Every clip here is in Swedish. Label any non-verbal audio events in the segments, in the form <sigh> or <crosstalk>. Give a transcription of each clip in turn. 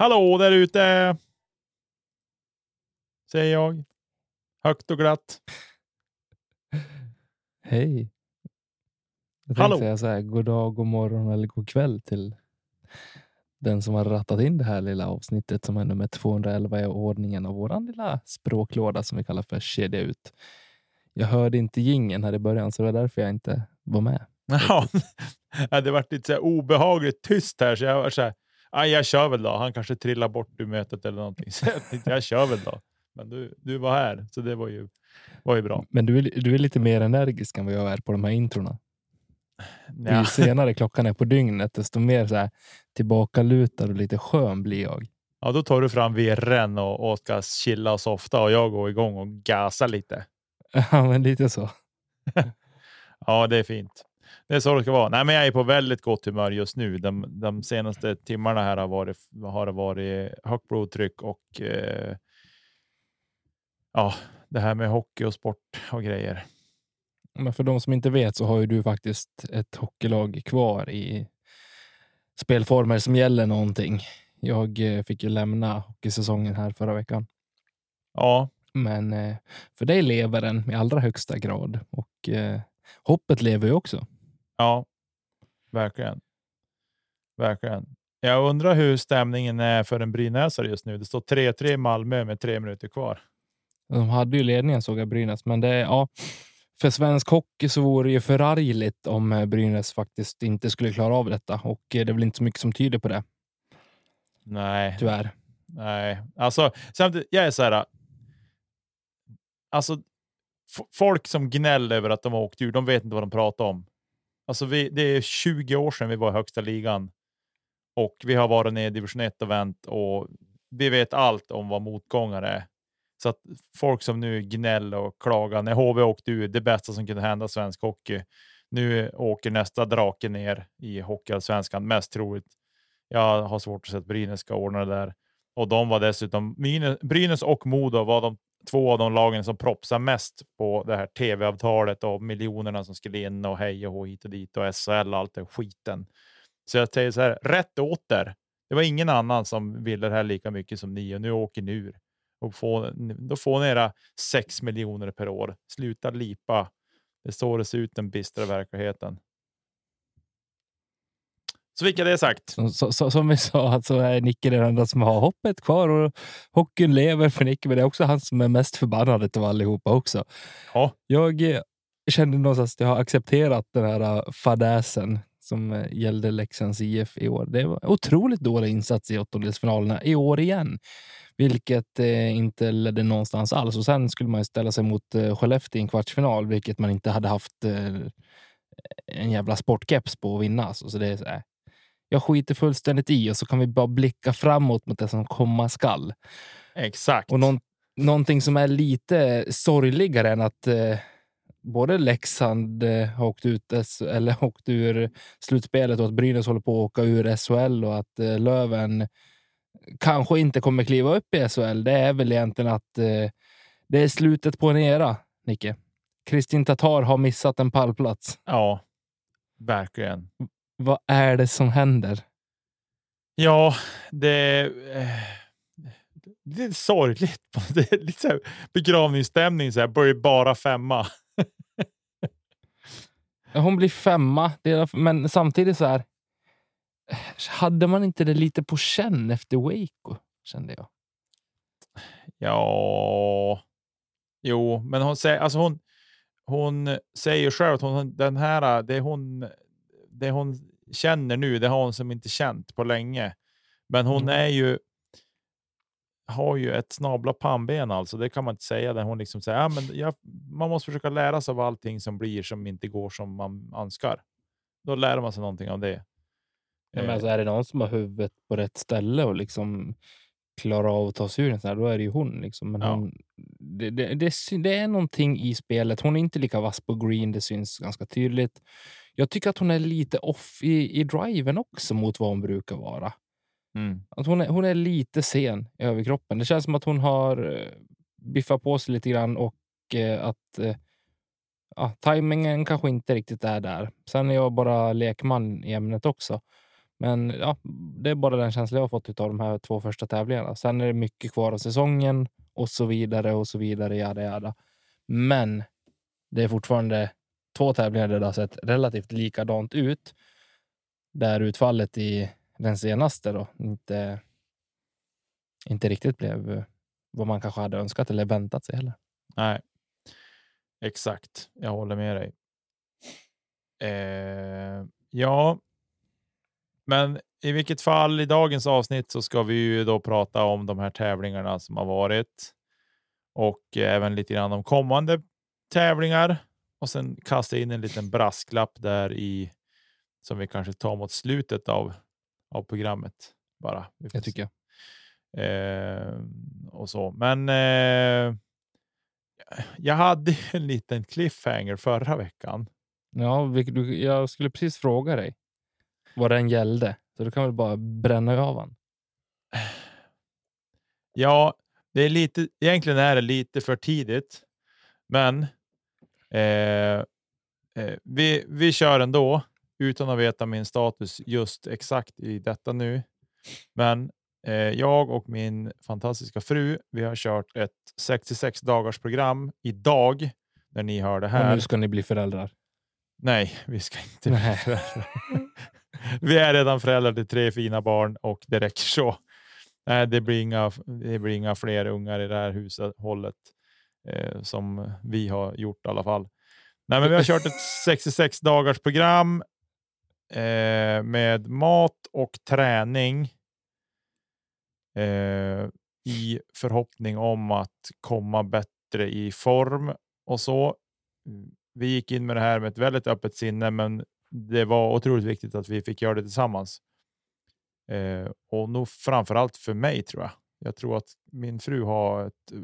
Hallå där ute! Säger jag. Högt och glatt. Hej. Jag Hallå. säga så här, god dag, god morgon eller god kväll till den som har rattat in det här lilla avsnittet som är nummer 211 i ordningen av våran lilla språklåda som vi kallar för kedja ut. Jag hörde inte gingen här i början så det var därför jag inte var med. <laughs> Ja, det varit lite så obehagligt tyst här så jag var så här. "Ah, jag kör väl då. Han kanske trillar bort ur mötet eller någonting. <laughs> Så jag tänkte jag kör väl då. Men du, du var här så det var ju, var ju bra. Men du är, du är lite mer energisk än vad jag är på de här introna. Ja. Ju <laughs> senare klockan är på dygnet, desto mer så här tillbakalutad och lite skön blir jag. ja, då tar du fram virren och, och ska chilla och softa och jag går igång och gasar lite. <laughs> Ja, men lite så. Ja, det är fint. Det är så det ska vara. Nej, men jag är på väldigt gott humör just nu. De, de senaste timmarna här har varit, har det varit högt blodtryck och eh, ja, det här med hockey och sport och grejer. Men för de som inte vet så har ju du faktiskt ett hockeylag kvar i spelformer som gäller någonting. Jag eh, fick ju lämna hockeysäsongen här förra veckan. Ja, Men eh, för dig lever den i allra högsta grad och eh, hoppet lever ju också. Ja, verkligen. Verkligen. Jag undrar hur stämningen är för en brynäsare just nu. Det står 3-3 i Malmö med tre minuter kvar. De hade ju ledningen såg jag Brynäs, men det ja, för svensk hockey så vore det ju förargligt om eh, Brynäs faktiskt inte skulle klara av detta och eh, det är väl inte så mycket som tyder på det, Nej, tyvärr. Nej, alltså samtidigt, jag är så här. Alltså, folk som gnäller över att de har åkt ur, de vet inte vad de pratar om. Alltså, vi, det är 20 år sedan vi var i högsta ligan och vi har varit nere i division 1 och vänt och vi vet allt om vad motgångar är. Så att folk som nu gnäller och klagar när HV åkte ur, det bästa som kunde hända svensk hockey. Nu åker nästa drake ner i Hockeyallsvenskan, mest troligt. Jag har svårt att se att Brynäs ska ordna det där. Och de var dessutom, Brynäs- Brynäs och Modo var de två av de lagen som propsar mest på det här tv-avtalet och miljonerna som skulle in och hej och hå hit och dit och SHL och allt den skiten. Så jag säger så här, rätt åter. Det var ingen annan som ville det här lika mycket som ni och nu åker ni ur. Och få, då får ni era 6 miljoner per år. Sluta lipa. Det är så det ser ut den bistra verkligheten. Så fick jag det sagt. Så, så, som vi sa, så är Nicke den enda som har hoppet kvar och hockeyn lever för Nicke, men det är också han som är mest förbannad av allihopa också. Ja, Jag eh, kände någonstans att jag har accepterat den här eh, fadäsen som eh, gällde Leksands IF i år. Det var otroligt dålig insats i åttondelsfinalerna i år igen, vilket eh, inte ledde någonstans alls. Och sen skulle man ställa sig mot eh, Skellefteå i en kvartsfinal, vilket man inte hade haft eh, en jävla sportkeps på att vinna. Så det är så här. Jag skiter fullständigt i och så kan vi bara blicka framåt mot det som komma skall. exakt. Och någon, någonting som är lite sorgligare än att eh, både Leksand eh, har åkt ut eller <laughs> åkt ur slutspelet och att Brynäs håller på att åka ur SHL och att eh, Löven kanske inte kommer kliva upp i SHL. Det är väl egentligen att eh, det är slutet på en era, Nicke. Kristin Tatar har missat en pallplats. Ja, verkligen. Vad är det som händer? Ja, det, eh, det är sorgligt. <laughs> Det är lite så här begravningsstämning, så här, börjar bara femma. Hon blir femma, är, men samtidigt så här. Hade man inte det lite på känn efter Waco, kände jag. Ja, jo, men hon säger, alltså hon, hon säger själv att hon, den här, det hon, det hon känner nu, det har hon som inte känt på länge. Men hon Mm. är ju, har ju ett snabla pannben alltså. Det kan man inte säga. Där hon liksom säger, ja, men jag, man måste försöka lära sig av allting som blir som inte går som man önskar. Då lär man sig någonting av det. Ja, men Eh, alltså, är det någon som har huvudet på rätt ställe och liksom klarar av att ta sig ur en sån här, då är det ju hon. Liksom. Men Ja. hon, det, det, det, det är någonting i spelet. Hon är inte lika vass på green, det syns ganska tydligt. Jag tycker att hon är lite off i, i driven också mot vad hon brukar vara. mm. Att hon, är, hon är lite sen i överkroppen. Det känns som att hon har eh, biffat på sig lite grann och eh, att eh, ja, tajmingen kanske inte riktigt är där. Sen är jag bara lekman i ämnet också. Men ja, det är bara den känslan jag har fått av de här två första tävlingarna. Sen är det mycket kvar av säsongen och så vidare och så vidare. Jada, jada. Men det är fortfarande två tävlingar där det har sett relativt likadant ut. Där utfallet i den senaste då inte, inte riktigt blev eh, vad man kanske hade önskat eller väntat sig heller. Nej, exakt. Jag håller med dig. Eh, ja, men i vilket fall i dagens avsnitt så ska vi ju då prata om de här tävlingarna som har varit och även lite grann om kommande tävlingar och sen kasta in en liten brasklapp där i som vi kanske tar mot slutet av, av programmet bara. Det tycker jag. Eh, och så. Men eh, jag hade en liten cliffhanger förra veckan. Ja, jag skulle precis fråga dig vad den gällde. Så du kan väl bara bränna av den. Ja, det är lite, egentligen är det lite för tidigt, men eh, eh, vi, vi kör ändå utan att veta min status just exakt i detta nu. Men eh, jag och min fantastiska fru, vi har kört ett 66 dagars program idag när ni hör det Och här. nu ska ni bli föräldrar. Nej, vi ska inte bli Nej. föräldrar. <laughs> Vi är redan föräldrar till tre fina barn och det räcker så. Nej, det blir inga, det blir inga fler ungar i det här hushållet eh, som vi har gjort i alla fall. Nej, men vi har kört ett <laughs> 66 dagars program eh, med mat och träning eh, i förhoppning om att komma bättre i form och så. Vi gick in med det här med ett väldigt öppet sinne, men det var otroligt viktigt att vi fick göra det tillsammans. Eh, och nog framför allt för mig tror jag. Jag tror att min fru har ett eh,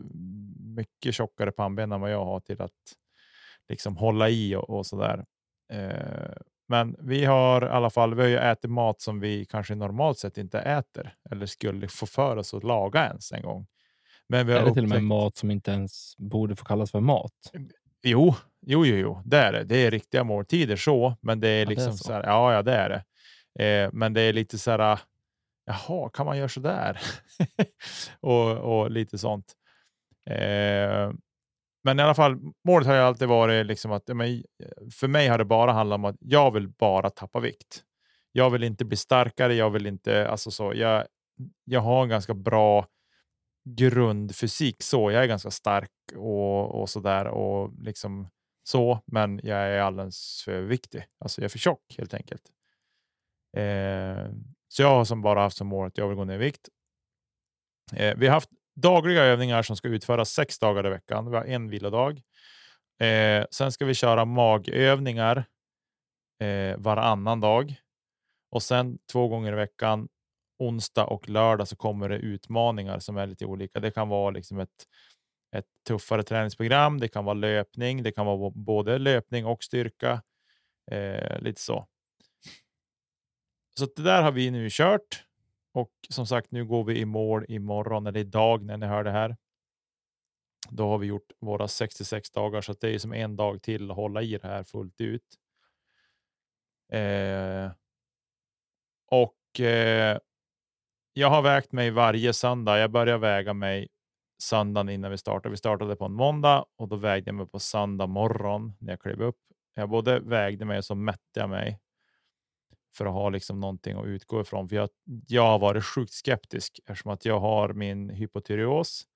mycket tjockare pannben än vad jag har till att liksom hålla i och, och så där. Eh, men vi har i alla fall, vi har ju ätit mat som vi kanske normalt sett inte äter eller skulle få för oss att laga ens en gång. Men vi har Är det till och med mat som inte ens borde få kallas för mat? Jo, jo, jo, jo, det är det. Det är riktiga måltider så, men det är det är liksom så. så. här, ja, ja, det är det. Eh, men det är lite så här. Jaha, kan man göra så där? <laughs> och, och lite sånt. Eh, men i alla fall, målet har ju alltid varit liksom att för mig har det bara handlat om att jag vill bara tappa vikt. Jag vill inte bli starkare. Jag vill inte, alltså så. Jag, jag har en ganska bra grundfysik så. Jag är ganska stark och, och så där och liksom så, men jag är alldeles för viktig. Alltså jag är för tjock helt enkelt. Eh, så jag har som bara haft som mål att jag vill gå ner i vikt. Eh, vi har haft dagliga övningar som ska utföras sex dagar i veckan. Vi har en vilodag. Eh, sen ska vi köra magövningar eh, varannan dag och sen två gånger i veckan onsdag och lördag så kommer det utmaningar som är lite olika. Det kan vara liksom ett, ett tuffare träningsprogram. Det kan vara löpning. Det kan vara både löpning och styrka. Eh, lite så. Så att det där har vi nu kört och som sagt, nu går vi i mål imorgon eller idag när ni hör det här. Då har vi gjort våra 66 dagar så att det är som en dag till att hålla i det här fullt ut. Eh, och eh, jag har vägt mig varje söndag. Jag börjar väga mig söndagen innan vi startade. Vi startade på en måndag och då vägde jag mig på söndag morgon när jag klev upp. Jag både vägde mig och så mätte jag mig för att ha liksom någonting att utgå ifrån. För jag, jag har varit sjukt skeptisk eftersom att jag har min hypotyreos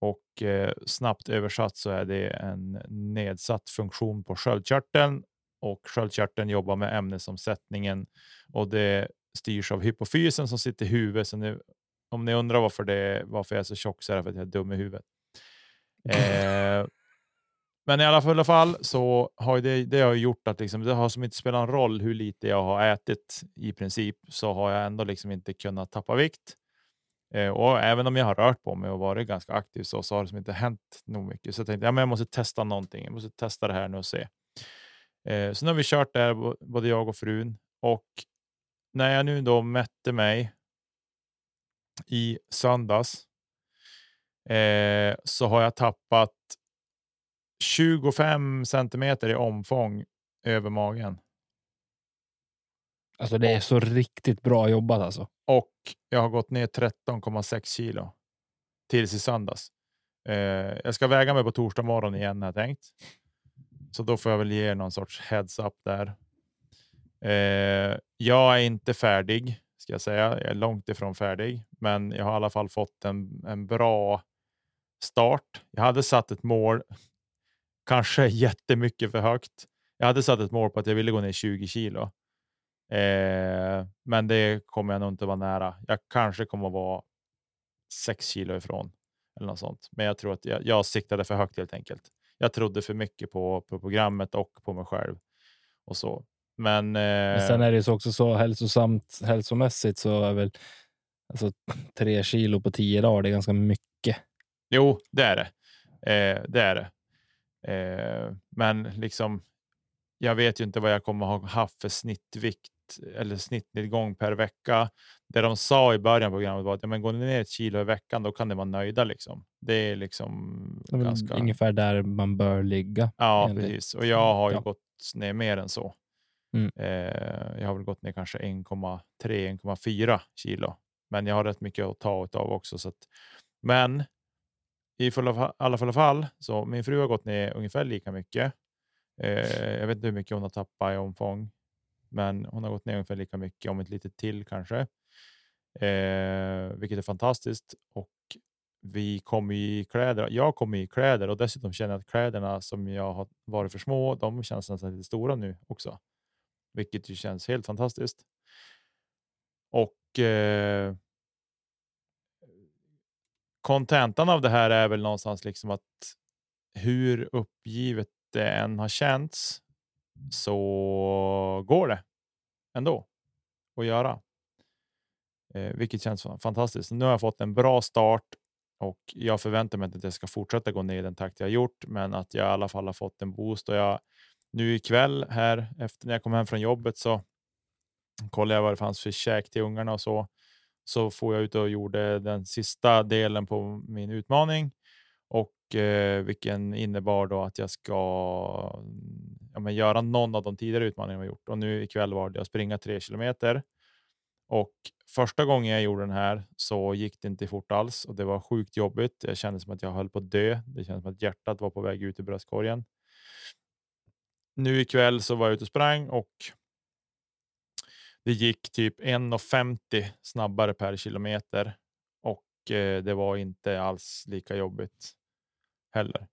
och eh, snabbt översatt så är det en nedsatt funktion på sköldkörteln och sköldkörteln jobbar med ämnesomsättningen och det styrs av hypofysen som sitter i huvudet. Så nu, om ni undrar varför, det, varför jag är så tjock så är det för att jag är dum i huvudet. <laughs> Eh, men i alla fall, fall så har det, det har gjort att liksom, det har som inte spelat någon roll hur lite jag har ätit i princip så har jag ändå liksom inte kunnat tappa vikt. Eh, och även om jag har rört på mig och varit ganska aktiv så, så har det som inte hänt nog mycket. Så jag tänkte ja, men jag måste testa någonting. Jag måste testa det här nu och se. Eh, så nu har vi kört där, både jag och frun. Och när jag nu då mätte mig i söndags eh, så har jag tappat 25 centimeter i omfång över magen. Alltså det är så riktigt bra jobbat alltså. Och jag har gått ner 13,6 kilo tills i söndags. Eh, jag ska väga mig på torsdag morgon igen har jag tänkt. Så då får jag väl ge någon sorts heads up där. Eh, jag är inte färdig ska jag säga. Jag är långt ifrån färdig, men jag har i alla fall fått en, en bra start. Jag hade satt ett mål, kanske jättemycket för högt. Jag hade satt ett mål på att jag ville gå ner 20 kilo, eh, men det kommer jag nog inte vara nära. Jag kanske kommer vara 6 kilo ifrån eller något sånt, men jag tror att jag, jag siktade för högt helt enkelt. Jag trodde för mycket på, på programmet och på mig själv och så. Men, Men sen eh, är det ju också så hälsosamt, hälsomässigt så är väl alltså, tre kilo på tio dagar, det är ganska mycket. jo, det är det. Eh, det är det. Eh, men liksom, jag vet ju inte vad jag kommer ha haft för snittvikt eller snittnedgång per vecka. Det de sa i början på programmet var att ja, men går ni ner ett kilo i veckan, då kan ni vara nöjda. Liksom. Det är liksom Det är ganska. ungefär där man bör ligga. Ja, enligt- precis. Och jag har ju Ja. gått ner mer än så. Mm. Eh, jag har väl gått ner kanske 1,3-1,4 kilo, men jag har rätt mycket att ta av också. Så att, men i fall fa- alla fall, fall så min fru har gått ner ungefär lika mycket. Eh, jag vet inte hur mycket hon har tappat i omfång, men hon har gått ner ungefär lika mycket, om ett litet till kanske, eh, vilket är fantastiskt. Och vi kommer i kläder. Jag kommer i kläder och dessutom känner jag att kläderna som jag har varit för små, de känns nästan lite stora nu också, vilket ju känns helt fantastiskt. Och eh, kontentan av det här är väl någonstans liksom att hur uppgivet det än har känts så går det ändå att göra. Eh, vilket känns fantastiskt. Nu har jag fått en bra start och jag förväntar mig inte att jag ska fortsätta gå ner i den takt jag har gjort, men att jag i alla fall har fått en boost. Och jag, nu ikväll här efter när jag kom hem från jobbet så kollade jag vad det fanns för käk till ungarna och så. Så får jag ut och gjorde den sista delen på min utmaning och eh, vilken innebar då att jag ska ja, men göra någon av de tidigare utmaningarna jag gjort. Och nu ikväll var det att springa tre kilometer. Och första gången jag gjorde den här så gick det inte fort alls och det var sjukt jobbigt. Jag kände som att jag höll på att dö. Det kändes som att hjärtat var på väg ut i bröstkorgen. Nu ikväll så var jag ute och sprang och det gick typ 1,50 snabbare per kilometer och eh, det var inte alls lika jobbigt heller,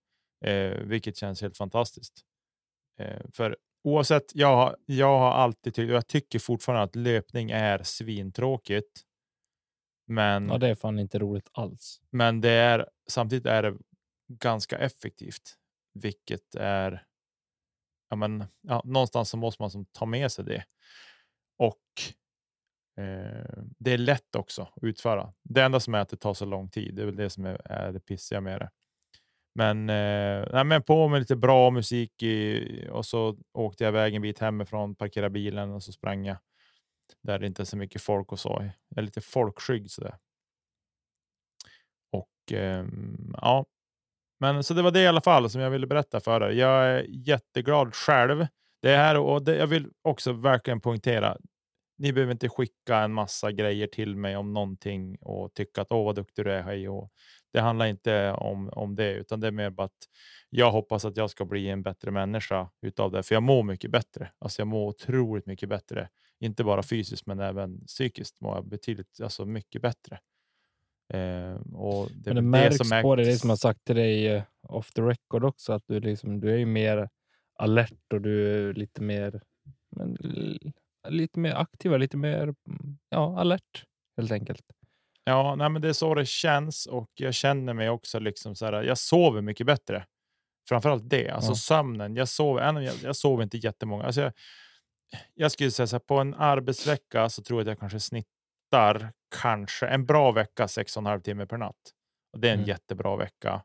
eh, vilket känns helt fantastiskt. Eh, för oavsett, jag har, jag har alltid tyckt, och jag tycker fortfarande att löpning är svintråkigt. Men, Ja, det är fan inte roligt alls. men det är samtidigt är det ganska effektivt, vilket är ja, men, ja, någonstans så måste man som ta med sig det. Och eh, det är lätt också att utföra. Det enda som är att det tar så lång tid. Det är väl det som är, är det pissiga med det. Men, eh, nej, men på med lite bra musik i, och så åkte jag iväg en bit hemifrån, parkerade bilen och så sprang jag där det inte är så mycket folk och så. Jag är lite folkskygg sådär. Och eh, ja, men så det var det i alla fall som jag ville berätta för er. Jag är jätteglad själv. Det här och det, jag vill också verkligen poängtera. ni behöver inte skicka en massa grejer till mig om någonting och tycka att åh vad duktig du är. Hej. Och det handlar inte om, om det, utan det är mer bara att jag hoppas att jag ska bli en bättre människa utav det, för jag mår mycket bättre. Alltså jag mår otroligt mycket bättre, inte bara fysiskt, men även psykiskt mår jag betydligt, alltså mycket bättre. Eh, och det, Men det, märks det på dig, det som jag sagt till dig eh, off the record också, att du, liksom, du är ju mer alert och du är lite mer, men, lite mer aktiv, lite mer ja, alert helt enkelt. Ja, nej, men det är så det känns och jag känner mig också liksom så här. Jag sover mycket bättre. Framförallt det, alltså ja. sömnen. Jag sover, jag, jag sover inte jättemånga. Alltså jag, jag skulle säga så här, på en arbetsvecka så tror jag att jag kanske snittar kanske en bra vecka, sex och en halv timme per natt. Och det är en mm. jättebra vecka.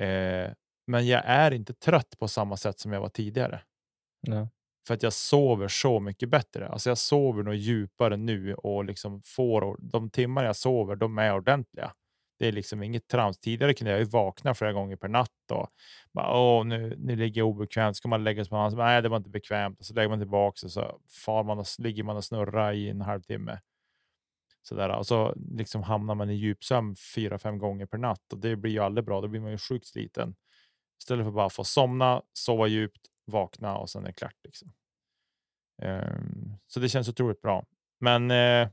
Eh, men jag är inte trött på samma sätt som jag var tidigare. Ja. För att jag sover så mycket bättre. Alltså jag sover nog djupare nu och liksom får de timmar jag sover, de är ordentliga. Det är liksom inget trams. Tidigare kunde jag ju vakna flera gånger per natt och bara, Åh, nu, nu ligger jag obekvämt. Ska man lägga sig på någon Nej, det var inte bekvämt. Och så lägger man tillbaka och så far man och ligger man och snurrar i en halvtimme. Så där, och så liksom hamnar man i djupsömn fyra, fem gånger per natt och det blir ju aldrig bra. Då blir man ju sjukt sliten. Istället för bara att få somna, sova djupt, vakna och sen är det klart. Liksom. Um, så det känns otroligt bra. Men eh,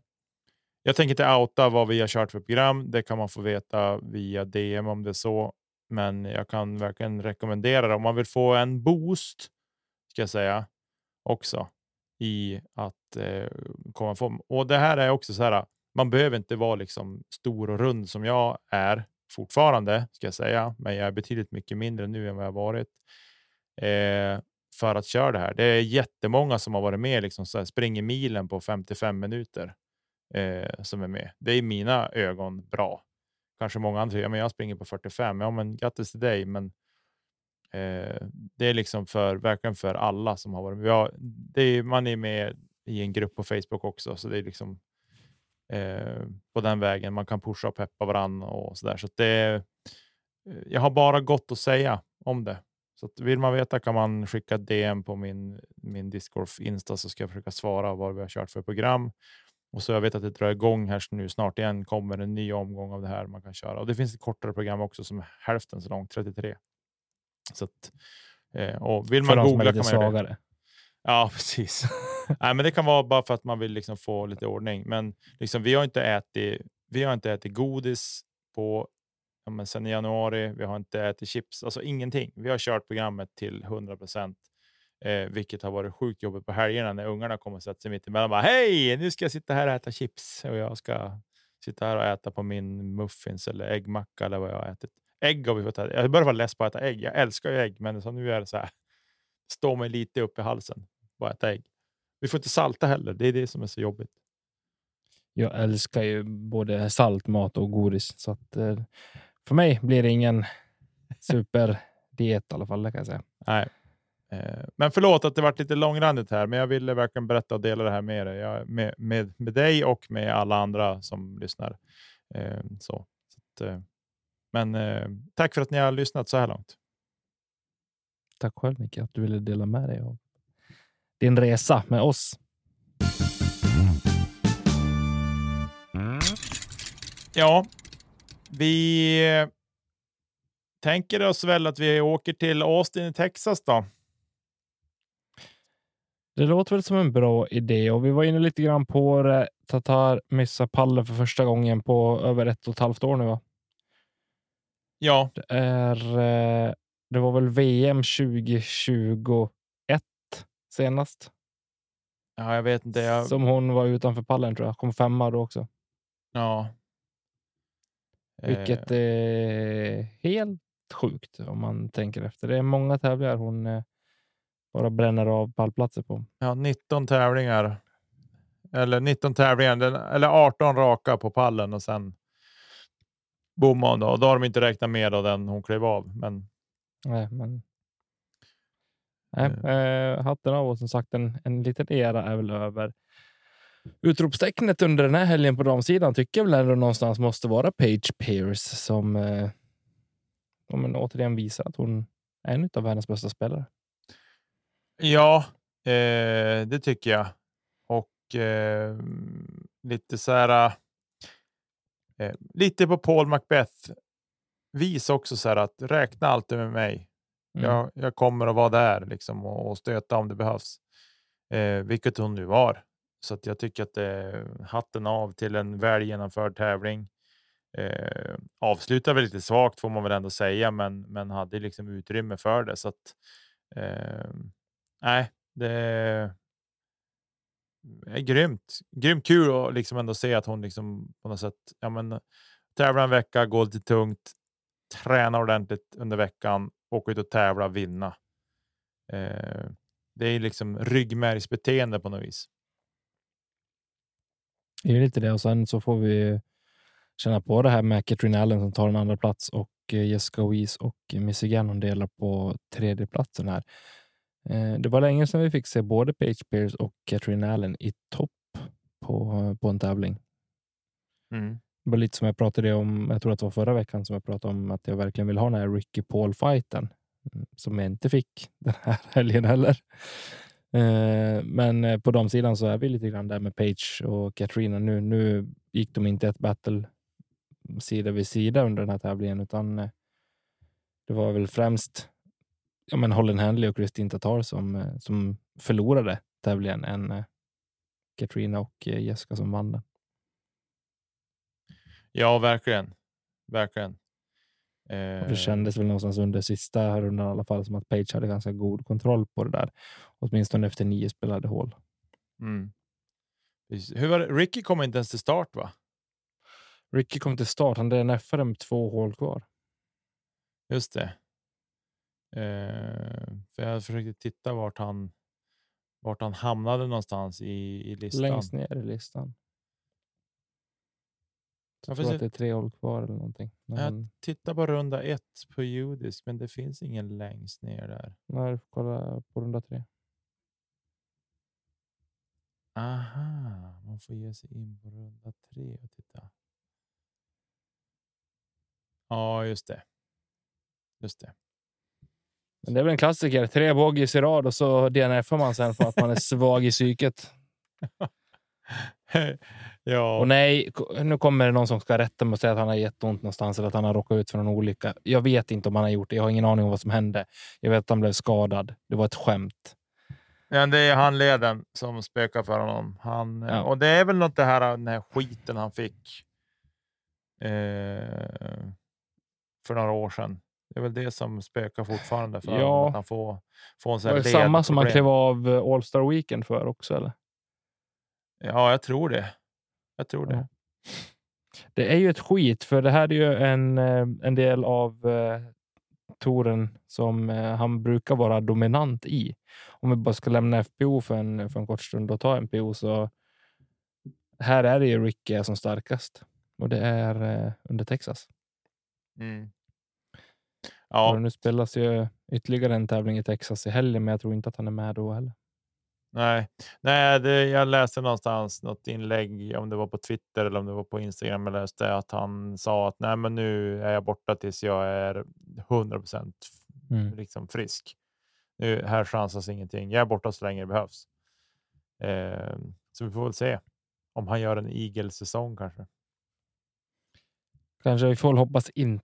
jag tänker inte outa vad vi har kört för program. Det kan man få veta via DM om det är så. Men jag kan verkligen rekommendera det om man vill få en boost, ska jag säga, också i att eh, komma form. Och det här är också så här. Man behöver inte vara liksom stor och rund som jag är fortfarande, ska jag säga, men jag är betydligt mycket mindre nu än vad jag varit eh, för att köra det här. Det är jättemånga som har varit med, liksom så här, springer milen på 55 minuter eh, som är med. Det är i mina ögon bra. Kanske många andra, ja, men jag springer på 45. Ja, men grattis till dig, men eh, det är liksom för verkligen för alla som har varit med. Ja, det är, man är med i en grupp på Facebook också, så det är liksom eh, på den vägen man kan pusha och peppa varandra och så där. Så det. Eh, jag har bara gott att säga om det. Så vill man veta kan man skicka DM på min, min Discord Insta så ska jag försöka svara vad vi har kört för program. Och så jag vet att det drar igång här nu snart igen. Kommer en ny omgång av det här man kan köra och det finns ett kortare program också som är hälften så långt, 33. Så att, eh, och vill man googla kan man göra det. Ja, <laughs> precis. Nej, men det kan vara bara för att man vill liksom få lite ordning. Men liksom, vi har inte ätit. Vi har inte ätit godis på ja, men sen i januari. Vi har inte ätit chips, alltså ingenting. Vi har kört programmet till 100 procent Eh, vilket har varit sjukt jobbigt på helgerna när ungarna kommer och sätter sig mitt emellan. Bara, Hej, nu ska jag sitta här och äta chips och jag ska sitta här och äta på min muffins eller äggmacka eller vad jag har ätit. Ägg har vi fått äta. Jag börjar vara less på att äta ägg. Jag älskar ju ägg, men som nu är det så här. Står mig lite upp i halsen. Bara äta ägg. Vi får inte salta heller. Det är det som är så jobbigt. Jag älskar ju både saltmat och godis, så att eh, för mig blir det ingen <laughs> superdiet i alla fall. Kan jag säga. Nej. Eh, men förlåt att det varit lite långrandigt här, men jag ville verkligen berätta och dela det här med dig, jag, med, med, med dig och med alla andra som lyssnar. Eh, så, så att, men tack för att ni har lyssnat så här långt. Tack själv Micke att du ville dela med dig av din resa med oss. Ja, vi tänker oss väl att vi åker till Austin i Texas då. Det låter väl som en bra idé och vi var inne lite grann på det. Tatar missar pallen för första gången på över ett och ett halvt år nu. Va? Ja, det är. Eh, det var väl VM 2021 senast. Ja, jag vet inte. Jag... Som hon var utanför pallen tror jag. Kom femma då också. Ja. Vilket eh. är helt sjukt om man tänker efter. Det är många tävlingar hon eh, bara bränner av pallplatser på. Ja, 19 tävlingar. Eller 19 tävlingar, eller 18 raka på pallen och sen bommade hon. Då. Och då har de inte räknat med då den hon klev av. Men... Nej, men. Nej, eh, hatten av och som sagt en, en liten era är väl över. Utropstecknet under den här helgen på damsidan tycker jag väl ändå någonstans måste vara Page Pierce som eh, men återigen visar att hon är en av världens bästa spelare. Ja, eh, det tycker jag. Och och eh, lite så här. Eh, lite på Paul Macbeth vis också så här att räkna alltid med mig. Mm. Jag, jag kommer att vara där liksom och, och stöta om det behövs, eh, vilket hon nu var. Så att jag tycker att eh, hatten av till en väl genomförd tävling. Eh, avslutar väl lite svagt får man väl ändå säga, men, men hade liksom utrymme för det. Så att, eh, nej, det är grymt. Grymt kul att liksom ändå se att hon liksom på något sätt ja, men, tävlar en vecka, går lite tungt, tränar ordentligt under veckan, åker ut och tävla, vinna. Eh, det är liksom ryggmärgsbeteende på något vis. Det är lite det och sen så får vi känna på det här med Katrin Allen som tar en andra plats och eh, Jessica Weiss och Missy Gannon delar på tredje platsen här. Eh, Det var länge sedan vi fick se både Paige Pierce och Katrin Allen i topp på, på en tävling. Mm. Det var lite som jag pratade om, jag tror att det var förra veckan som jag pratade om att jag verkligen vill ha den här Ricky Paul-fighten mm, som jag inte fick <laughs> den här helgen heller. Eh, men eh, på de sidan så är vi lite grann där med Page och Katrina. Nu, nu gick de inte ett battle sida vid sida under den här tävlingen, utan eh, det var väl främst ja, men Holland Handley och Kristin Tatar som, som förlorade tävlingen än Katrina och Jessica som vann den. Ja, verkligen. Verkligen. Och det kändes väl någonstans under sista rundan i alla fall som att Page hade ganska god kontroll på det där. Åtminstone efter nio spelade hål. Mm. Hur var det? Ricky kom inte ens till start va? Ricky kom till start. Han DNFade med två hål kvar. Just det. Eh, för jag försökte titta vart han, vart han hamnade någonstans i, i listan. Längst ner i listan. Ja, Jag tror att det är tre hål kvar eller någonting. Men Ja. han, Titta på runda ett på judisk, men det finns ingen längst ner där. nej, du får kolla på runda tre. Aha, man får ge sig in på runda tre och titta. Ja, just det. Just det. Men det är väl en klassiker. Tre bogeys i rad och så DNFar man sen för att man är <laughs> svag i psyket. <laughs> ja, Och nej, nu kommer det någon som ska rätta mig och säga att han har jätteont någonstans eller att han har råkat ut för någon olycka. Jag vet inte om han har gjort det. Jag har ingen aning om vad som hände. Jag vet att han blev skadad. Det var ett skämt. men det är handleden som spökar för honom. Han, Ja. Och det är väl något det här, den här skiten han fick eh, för några år sedan. Det är väl det som spökar fortfarande för Ja. honom. Att han får, får en sån här det samma som han klev av eh, All Star Weekend för också? Eller? Ja, jag tror det. Jag tror det. Det är ju ett skit, för det här är ju en, eh, en del av eh, touren som eh, han brukar vara dominant i. Om vi bara ska lämna FPO för en, för en kort stund och ta NPO så här är det ju Ricky som starkast och det är eh, under Texas. Mm. Och Ja, nu spelas ju ytterligare en tävling i Texas i helgen, men jag tror inte att han är med då heller. Nej, nej det, jag läste någonstans något inlägg, om det var på Twitter eller om det var på Instagram, jag läste att han sa att nej, men nu är jag borta tills jag är 100 procent Mm. liksom frisk. Nu, här chansas ingenting. Jag är borta så länge det behövs. Eh, så vi får väl se om han gör en igelsäsong kanske. Kanske vi får väl hoppas inte.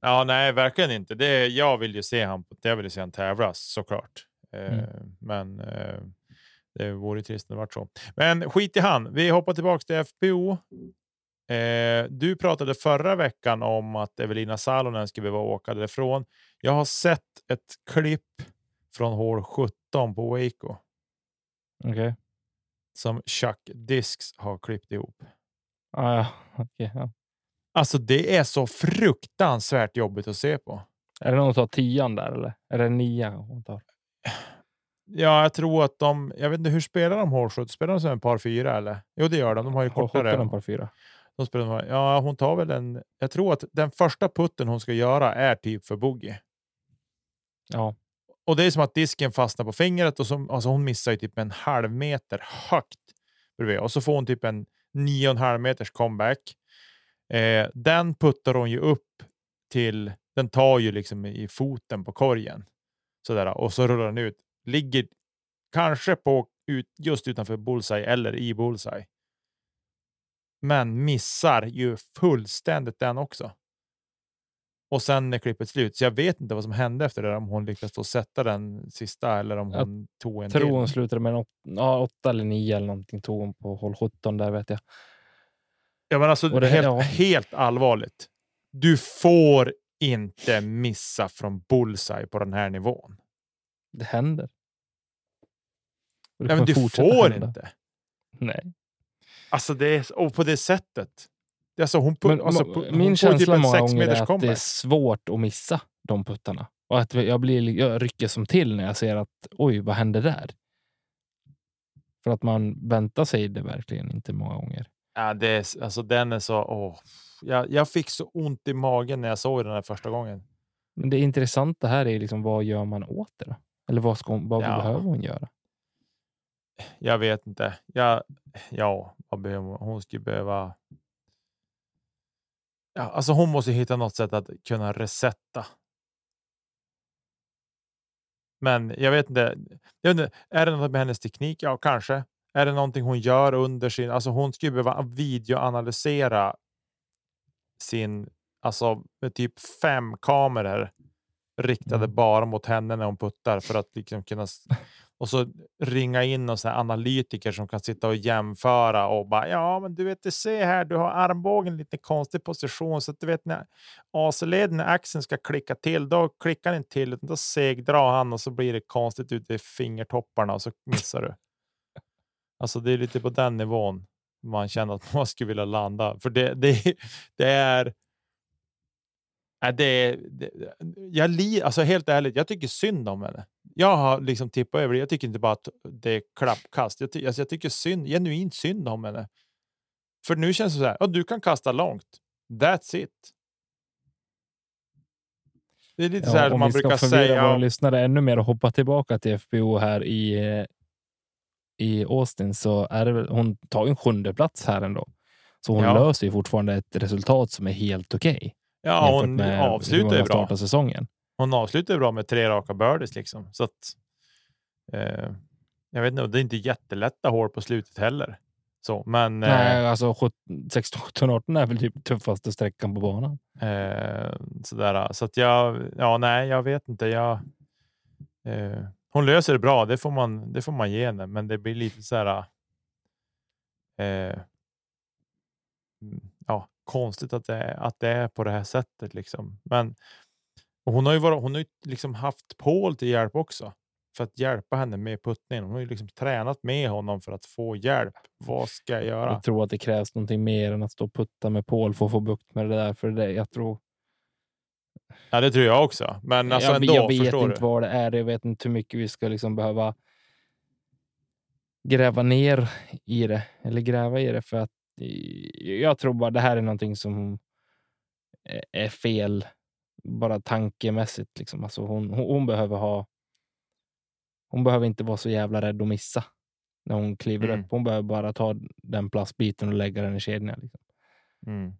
Ja, nej, verkligen inte. Det, jag vill ju se han, jag vill se han tävlas såklart. Eh, Mm. Men eh, det vore trist om det vart så. Men skit i han. Vi hoppar tillbaka till FPO. Eh, du pratade förra veckan om att Evelina Salonen skulle behöva åka därifrån. Jag har sett ett klipp från hål 17 på Waco Okej. som Chuck Disks har klippt ihop. Ah, ja. Okej, ja. Alltså, det är så fruktansvärt jobbigt att se på. Är det någon som tar tian där eller? Är det nian hon tar? Ja, jag tror att de. Jag vet inte hur spelar de hål 17? Spelar de som en par fyra eller? Jo, det gör de. De har ju kortare. sjutton par fyra. De spelar, ja, hon tar väl en. Jag tror att den första putten hon ska göra är typ för boogie. Ja. Och det är som att disken fastnar på fingret och som, alltså hon missar ju typ en halv meter högt bredvid och så får hon typ en nio och en halv meters comeback. Eh, den puttar hon ju upp till. Den tar ju liksom i foten på korgen sådär och så rullar den ut. Ligger kanske på ut, just utanför bullseye eller i bullseye. Men missar ju fullständigt den också. Och sen är klippet slut, så jag vet inte vad som hände efter det. Om hon lyckades få sätta den sista eller om Jag hon tog en tror till. hon slutade med en åt, ja, åtta eller nio eller någonting tog hon på håll 17 där vet jag. Ja, men alltså det- helt, ja. helt allvarligt. Du får inte missa från bullseye på den här nivån. Det händer. Det Ja, men kommer du får hända. inte. Nej. Alltså det är och på det sättet. Alltså hon, Men, alltså, hon min typ känsla en många sex gånger är att det är svårt att missa de puttarna. Och att jag, blir, jag rycker som till när jag ser att oj, vad hände där? För att man väntar sig det verkligen inte många gånger. Ja, det är, alltså den är så. Åh. Jag, jag fick så ont i magen när jag såg den här första gången. Men det intressanta här är liksom vad gör man åt det? Då? Eller vad, ska hon, vad Ja. behöver hon göra? Jag vet inte. Jag, ja, vad behöver hon? Hon skulle behöva. Ja, alltså hon måste hitta något sätt att kunna resetta. Men jag vet inte. Jag vet inte är det något med hennes teknik? Ja, kanske. Är det någonting hon gör under sin? Alltså hon skulle behöva videoanalysera sin, alltså med typ fem kameror riktade Mm. bara mot henne när hon puttar för att liksom kunna och så ringa in någon analytiker som kan sitta och jämföra och bara ja, men du vet, du ser här, du har armbågen i lite konstig position så att du vet när AC-leden, när axeln ska klicka till, då klickar den inte till utan då segdrar han och så blir det konstigt ute i fingertopparna och så missar du. Alltså, det är lite på den nivån man känner att <laughs> man skulle vilja landa, för det, det, det är. Det, det, jag li, alltså helt ärligt, jag tycker synd om henne. Jag har liksom tippat över det. Jag tycker inte bara att det är klappkast. Jag, ty, alltså jag tycker synd, genuint synd om henne. För nu känns det så här, ja, du kan kasta långt. That's it. Det är lite så här som om man vi ska brukar förvirra säga. våra lyssnare ännu mer och hoppa tillbaka till FBO här i, eh, i Austin så är det väl, hon tar en sjunde plats här ändå. Så hon Ja. löser ju fortfarande ett resultat som är helt okej. Ja, jämfört hon avslutar ju bra. säsongen. Hon avslutar bra med tre raka birdies liksom. Så att, eh, jag vet inte, det är inte jättelätta hål på slutet heller. Så, men Nej, alltså 17, 16, 17, 18 är väl typ tuffaste sträckan på banan. eh, sådär. Så att jag, ja, nej, jag vet inte. Jag, eh, hon löser det bra. Det får man, det får man ge henne, men det blir lite så här. Eh, mm, ja, konstigt att det, är, att det är på det här sättet liksom. Men och hon har ju varit, hon har ju liksom haft Paul till hjälp också för att hjälpa henne med puttningen. Hon har ju liksom tränat med honom för att få hjälp. Vad ska jag göra? Jag tror att det krävs någonting mer än att stå och putta med Paul för att få bukt med det där. För det, jag tror Ja, det tror jag också. Men alltså jag, ändå, jag vet förstår inte du? vad det är. Jag vet inte hur mycket vi ska liksom behöva gräva ner i det. Eller gräva i det för att eh, jag tror bara det här är någonting som är- är fel. Bara tankemässigt. Liksom. Alltså hon, hon, behöver ha. Hon behöver inte vara så jävla rädd att missa när hon kliver Mm. upp. Hon behöver bara ta den plastbiten och lägga den i kedjan. Liksom. Mm.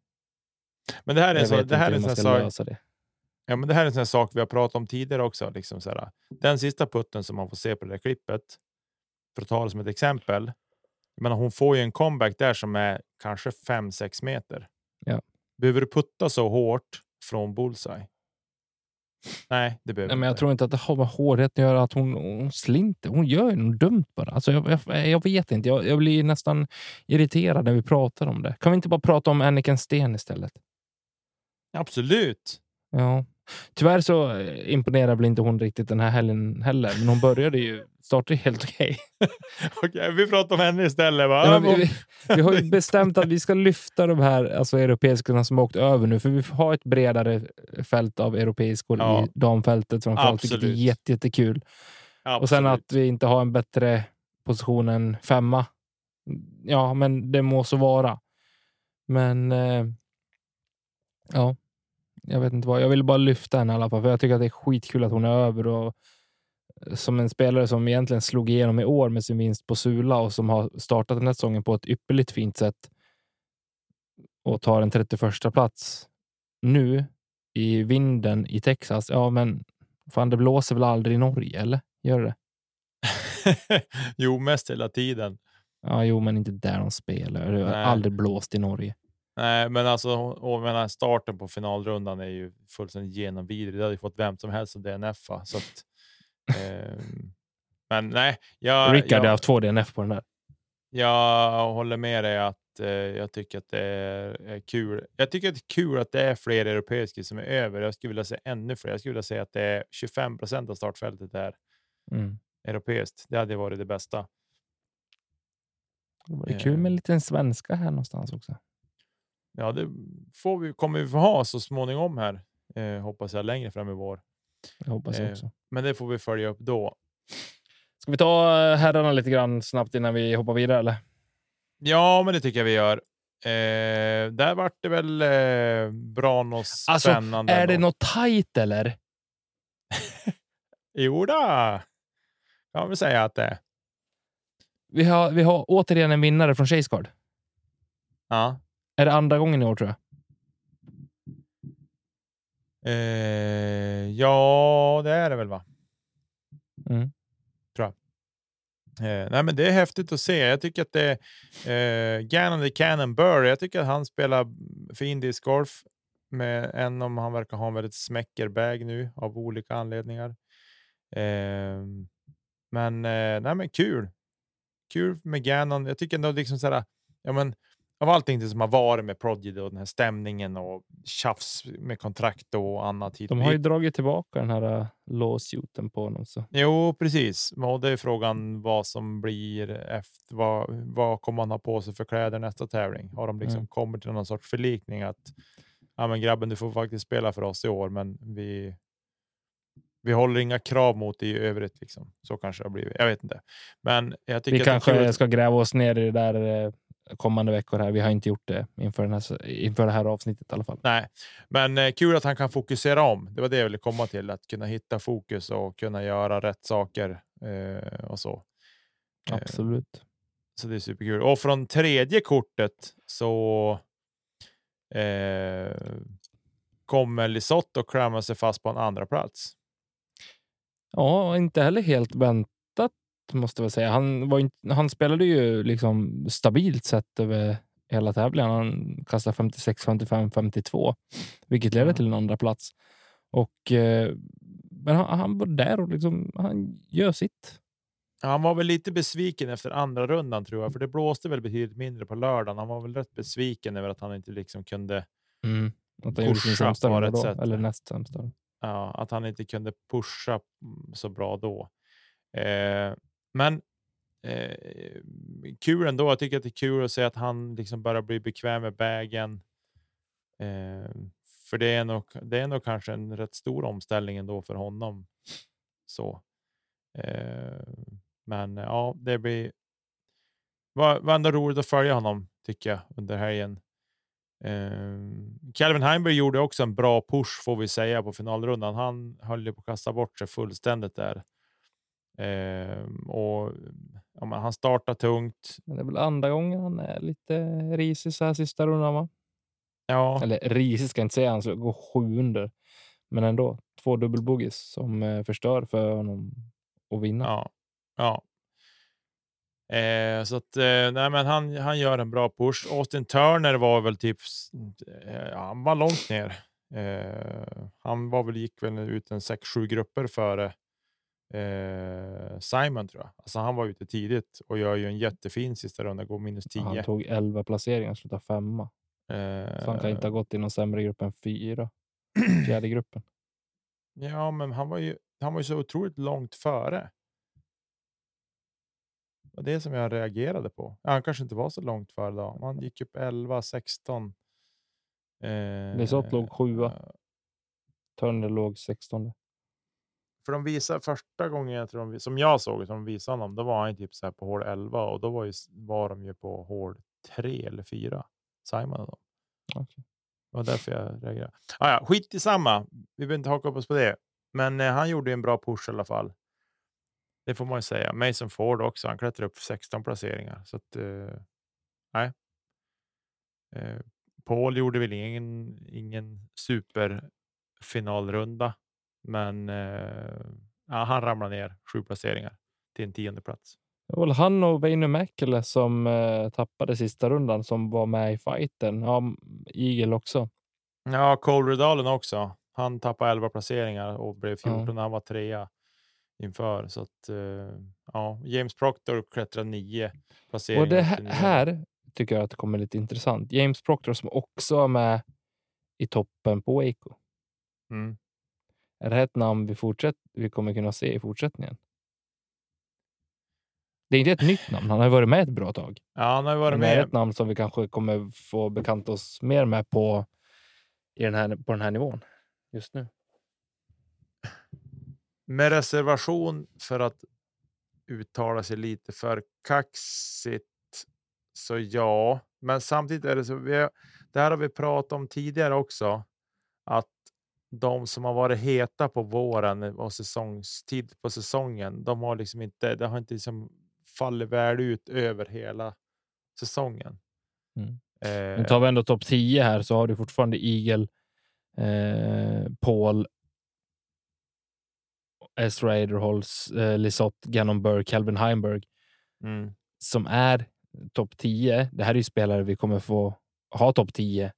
Men det här är, Jag så, det här är en sån sak. Ja, men det här är en sån sak vi har pratat om tidigare också. Liksom så här, den sista putten som man får se på det där klippet, för att ta det som ett exempel. Menar, hon får ju en comeback där som är kanske 5-6 meter. Ja. Behöver du putta så hårt från bullseye? Nej, det behöver Nej, men jag inte. tror inte att det har med hårdheten att göra. Att hon, hon slinter. Hon gör ju något dumt bara. Alltså jag, jag, jag vet inte. Jag, jag blir nästan irriterad när vi pratar om det. Kan vi inte bara prata om Anniken Sten istället? Absolut. Ja. Tyvärr så eh, imponerar väl inte hon riktigt den här helgen heller. Men hon började ju, startade ju helt okej. <laughs> Okej, vi pratar om henne istället. Va? Ja, vi, vi, vi har ju bestämt att vi ska lyfta de här alltså, europeiskorna som har åkt över nu. För vi har ett bredare fält av europeiskor Ja. i damfältet framförallt. Vilket är Absolut. jätte, jättekul. Och sen Absolut. att vi inte har en bättre position än femma. Ja, men det må så vara. Men eh, ja, jag vet inte vad. Jag vill bara lyfta henne i alla fall, för jag tycker att det är skitkul att hon är över och eh, som en spelare som egentligen slog igenom i år med sin vinst på Sula och som har startat den här säsongen på ett ypperligt fint sätt och tar en 31 plats nu i vinden i Texas. Ja, men fan, det blåser väl aldrig i Norge, eller? Gör det? <laughs> jo, mest hela tiden. Ja, jo, men inte där de spelar. Det har aldrig blåst i Norge. Nej, men alltså och menar, starten på finalrundan är ju fullständigt genomvidrig. Det hade ju fått vem som helst att DNFa. Så att, ehm, men nej, jag, Rickard har jag, haft två DNF på den där. jag håller med dig att eh, jag tycker att det är, är kul. Jag tycker att det är kul att det är fler europeiska som är över. Jag skulle vilja se ännu fler. Jag skulle vilja säga att det är 25 procent av startfältet är Mm. europeiskt. Det hade varit det bästa. Det vore kul med en liten svenska här någonstans också. Ja, det får vi, kommer vi få ha så småningom här, eh, hoppas jag, längre fram i vår. Jag hoppas Eh, också. Men det får vi följa upp då. Ska vi ta eh, herrarna lite grann snabbt innan vi hoppar vidare? Eller? Ja, men det tycker jag vi gör. Eh, där vart det väl eh, bra och Alltså, spännande. Är det något tajt eller? <laughs> Jo då. kan väl säga att det är. Vi har, vi har återigen en vinnare från Chase Card. Ja. Är det andra gången i år tror jag? Eh, ja, det är det väl va? Mm. Tror jag. Eh, nej, men det är häftigt att se. Jag tycker att det är eh, Gannon the Cannon Burr. Jag tycker att han spelar fin discgolf. Med, än om han verkar ha en väldigt smäcker bag nu av olika anledningar. Eh, men, eh, nej, men kul. Kul med Gannon. Jag tycker ändå liksom så här, ja, men, av allting som har varit med Prodigy och den här stämningen och tjafs med kontrakt och annat. hit De har ju dragit tillbaka den här uh, lawsuiten på honom. Så. Jo, precis. Och det är frågan vad som blir efter. Vad, vad kommer han ha på sig för kläder nästa tävling? Har de liksom Mm. kommit till någon sorts förlikning att ja, men grabben, du får faktiskt spela för oss i år, men vi. Vi håller inga krav mot dig i övrigt. Liksom. Så kanske det har blivit. Jag vet inte, men jag tycker Vi att kanske kul. ska gräva oss ner i det där eh, kommande veckor. här. Vi har inte gjort det inför, den här, inför det här avsnittet i alla fall. Nej, men eh, kul att han kan fokusera om. Det var det jag ville komma till, att kunna hitta fokus och kunna göra rätt saker eh, och så. Eh, Absolut. Så det är superkul. Och från tredje kortet så eh, kommer Lisotto klämma sig fast på en andra plats. Ja, inte heller helt väntat måste jag säga. Han, var inte, han spelade ju liksom stabilt sett över hela tävlingen. Han kastade 56, 55, 52, vilket ledde till en andra plats. Och, eh, men han, han var där och liksom, han gör sitt. Han var väl lite besviken efter andra rundan tror jag, för det blåste väl betydligt mindre på lördagen. Han var väl rätt besviken över att han inte liksom kunde, Mm. Att han gjorde sin Pusha sämsta runda då, sätt. eller näst sämsta. ja, att han inte kunde pusha mm, så bra då. Eh, men eh, kul ändå. Jag tycker att det är kul att se att han liksom börjar bli bekväm med vägen. Eh, för det är, nog, det är nog kanske en rätt stor omställning ändå för honom. Så. Eh, men ja, det blir. Var, var ändå roligt att följa honom tycker jag under helgen. Eh, Calvin Heimberg gjorde också en bra push får vi säga på finalrundan. Han höll ju på att kasta bort sig fullständigt där. Eh, och ja, men han startar tungt. Men det är väl andra gången han är lite risig så här sista rundan, va? Ja, Eller risig ska jag inte säga, han ska gå sju under. Men ändå, två dubbelbogis som eh, förstör för honom att vinna. Ja, ja. Eh, så att eh, nej, men han, han gör en bra push. Austin Turner var väl typ. Eh, han var långt ner. Eh, han var väl gick väl ut en 6-7 grupper före eh, Simon tror jag. Alltså han var ute tidigt och gör ju en jättefin sista runda, går minus 10. Han tog 11 placeringar och slutade femma. Eh, Så han kan inte ha gått i någon sämre grupp än fyra. <clears throat> Fjärde gruppen. Ja, men han var ju. Han var ju så otroligt långt före. Det var det som jag reagerade på. Ja, han kanske inte var så långt före då. Han gick upp 11, 16. Eh, Lisotte låg sjua. eh, Turner låg 16. För de visar första gången jag tror de, som jag såg som de visade honom, då var han typ så här på hål 11 och då var, ju, var de ju på hål 3 eller 4. Simon och dem. Okej. Det var därför jag reagerade. Ah, ja, skit i samma. Vi behöver inte haka upp oss på det. Men eh, han gjorde ju en bra push i alla fall. Det får man ju säga. Mason Ford också. Han klättrade upp 16 placeringar. Så att, eh, nej. Eh, Paul gjorde väl ingen, ingen superfinalrunda. Men eh, ja, han ramlade ner sju placeringar. till en tionde plats. Väl han och Väinö Mäkelä som eh, tappade sista rundan som var med i fighten. Ja, Igel också. Ja, Cole Redalen också. Han tappade 11 placeringar och blev 14 Ja. när han var trea inför. Så att, eh, ja, James Proctor klättrade nio placeringar. Och det här, här tycker jag att det kommer lite intressant. James Proctor som också är med i toppen på Waco. Mm. Är det här ett namn vi, fortsätt, vi kommer kunna se i fortsättningen? Det är inte ett nytt namn. Han har varit med ett bra tag. Ja, han har varit Men det är med. ett namn som vi kanske kommer få bekanta oss mer med på, i den här, på den här nivån just nu. Med reservation för att uttala sig lite för kaxigt. Så ja, men samtidigt är det så. Vi det här har vi pratat om tidigare också. Att de som har varit heta på våren och säsongstid på säsongen, de har liksom inte. Det har inte liksom fallit väl ut över hela säsongen. Mm. Eh, Men tar vi ändå topp 10 här så har du fortfarande Eagle, eh, Paul, Ezra Aderholz, eh, Lisotte, Gannon Burr, Calvin Heimberg mm, som är topp 10. Det här är ju spelare vi kommer få ha topp 10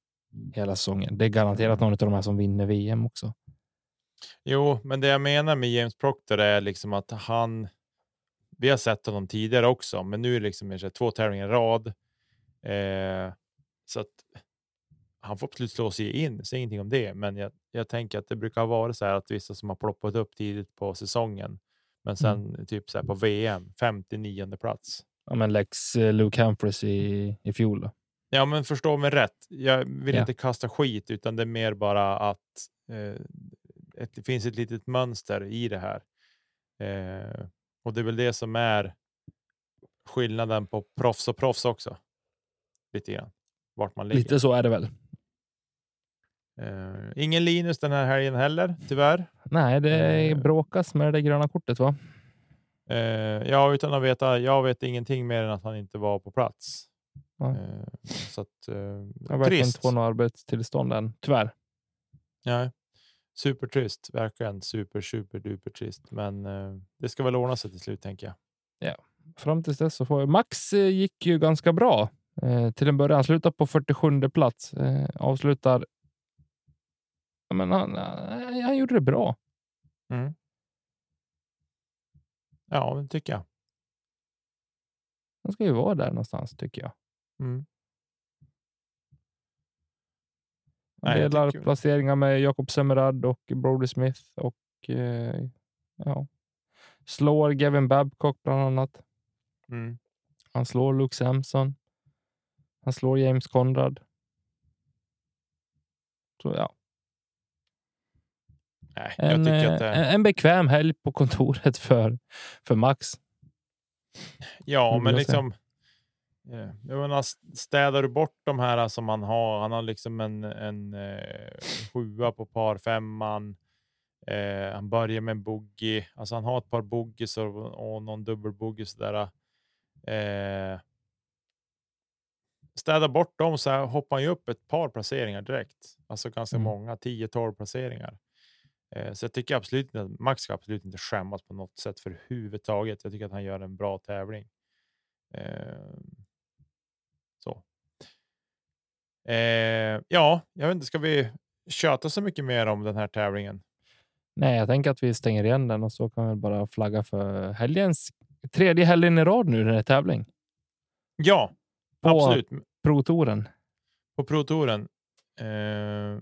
hela säsongen. Det är garanterat någon av de här som vinner VM också. Jo, men det jag menar med James Proctor är liksom att han. Vi har sett honom tidigare också, men nu är det liksom här två tävlingar i rad. Eh, så att han får absolut slå sig in, säg ingenting om det, men jag, jag tänker att det brukar vara så här att vissa som har ploppat upp tidigt på säsongen, men sen typ så här på VM 59 plats. Ja, men Lex eh, Luke Humphreys i, i fjol. Då. Ja, men förstå mig rätt. Jag vill Ja. inte kasta skit, utan det är mer bara att eh, ett, det finns ett litet mönster i det här. Eh, och det är väl det som är skillnaden på proffs och proffs också. Lite grann. Vart man ligger. Lite så är det väl. Eh, ingen Linus den här helgen heller, tyvärr. Nej, det Eh. bråkas med det gröna kortet, va? Eh, ja, utan att veta. Jag vet ingenting mer än att han inte var på plats. Ja. Eh, så att, eh, Jag verkar trist. inte få något arbetstillstånd än, tyvärr. Nej, supertrist. Verkligen super, super, duper trist. Men eh, det ska väl ordna sig till slut, tänker jag. Fram tills dess så får jag... Max eh, gick ju ganska bra eh, till en början. Slutar på 47 plats. Eh, avslutar... Ja, men han, han, han gjorde det bra. Mm. Ja, det tycker jag. Han ska ju vara där någonstans, tycker jag. Mm. Nej, delar placeringar med Jakob Semerad och Brody Smith och eh, ja, slår Gavin Babcock bland annat. Mm. Han slår Luke Sampson. Han slår James Conrad. Så ja, Nej, en, eh, det, en bekväm helg på kontoret för, för Max. ja, men jag säga. Eh, Jag menar, städar du bort de här som han har. Han har liksom en, en eh, sjua på par femman. Eh, han börjar med en bogey. Alltså han har ett par boggies och, och någon dubbelbogey sådär. Eh, städa bort dem så här hoppar han ju upp ett par placeringar direkt. Alltså ganska Mm. många, 10-12 placeringar. Eh, så jag tycker absolut inte att Max ska absolut inte skämmas på något sätt för huvudtaget. Jag tycker att han gör en bra tävling. Eh, så. Eh, ja, jag vet inte, ska vi köta så mycket mer om den här tävlingen? Nej, jag tänker att vi stänger igen den och så kan vi bara flagga för helgens tredje helgen i rad nu när det är tävling. Ja, På absolut. Pro-touren. På Pro-touren. Eh,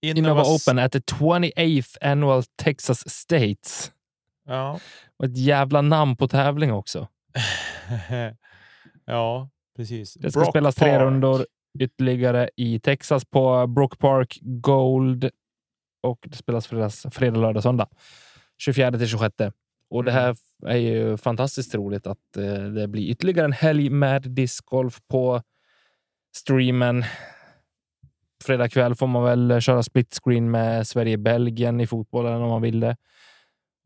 Innova Innovas- Open at the 28th annual Texas States. Ja. Och ett jävla namn på tävling också. <laughs> ja, precis. Det ska Brock spelas tre Park. rundor ytterligare i Texas på Brook Park Gold. Och det spelas fredags, fredag, lördag, söndag. 24 till 26. Och det här är ju fantastiskt roligt att eh, det blir ytterligare en helg med discgolf på streamen. Fredag kväll får man väl köra split screen med Sverige-Belgien i fotbollen om man vill det.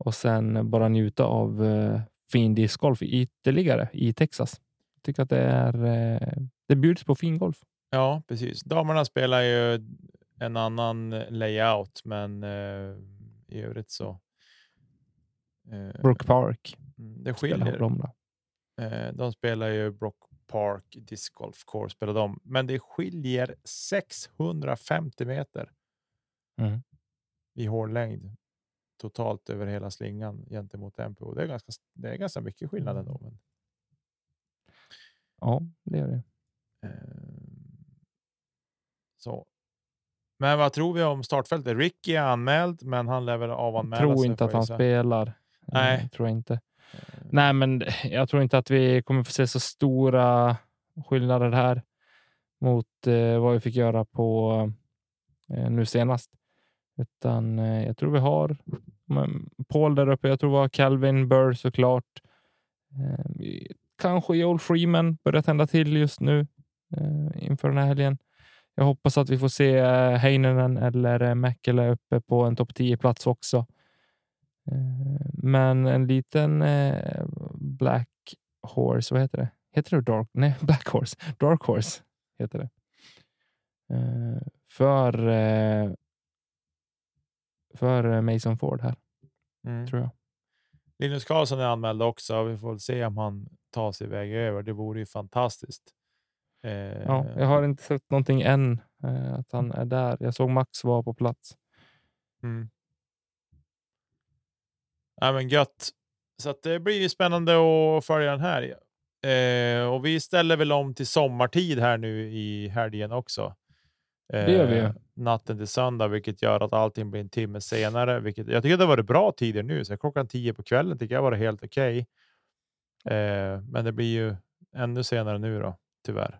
Och sen bara njuta av eh, fin discgolf ytterligare i Texas. Tycker att det är eh, det bjuds på fin golf. Ja, precis. Damerna spelar ju en annan layout, men eh, i övrigt så Eh, Brook Park. mm, det skiljer. de. Eh, de spelar ju Brook Park Disc Golf Course, spelar de. men det skiljer 650 meter Mm. i hårlängd totalt över hela slingan gentemot MPO. Det är ganska, det är ganska mycket skillnad ändå. Men, Ja, det är det. eh, så. Men vad tror vi om startfältet? Ricky är anmäld, men han lär väl avanmäla tror sig, inte får att jag han spelar. Nej. Eh, tror jag inte. Eh, Nej, men jag tror inte att vi kommer få se så stora skillnader här mot eh, vad vi fick göra på eh, nu senast. Utan eh, jag tror vi har Paul där uppe. Jag tror vi har Calvin Burr såklart. Kanske Joel Freeman börjar tända till just nu eh, inför den här helgen. Jag hoppas att vi får se eh, Heinonen eller eh, Mäkelä uppe på en topp 10-plats också. Eh, Men en liten eh, Black Horse, vad heter det? Heter det Dark? Nej, <laughs> Black Horse. Dark Horse heter det. Eh, För, för Mason Ford här, mm. tror jag. Linus Karlsson är anmäld också. Vi får se om han tar sig iväg över. Det vore ju fantastiskt. Eh, Ja, jag har inte sett någonting än eh, att han är där. Jag såg Max vara på plats. Mm. Ja, men gött. Så det blir spännande att följa den här. Eh, och vi ställer väl om till sommartid här nu i helgen också. Eh, Det gör vi ju. Natten till söndag, vilket gör att allting blir en timme senare. Vilket, jag tycker det har varit bra tider nu, så klockan tio på kvällen tycker jag var helt okej. Eh, men det blir ju ännu senare nu då, tyvärr.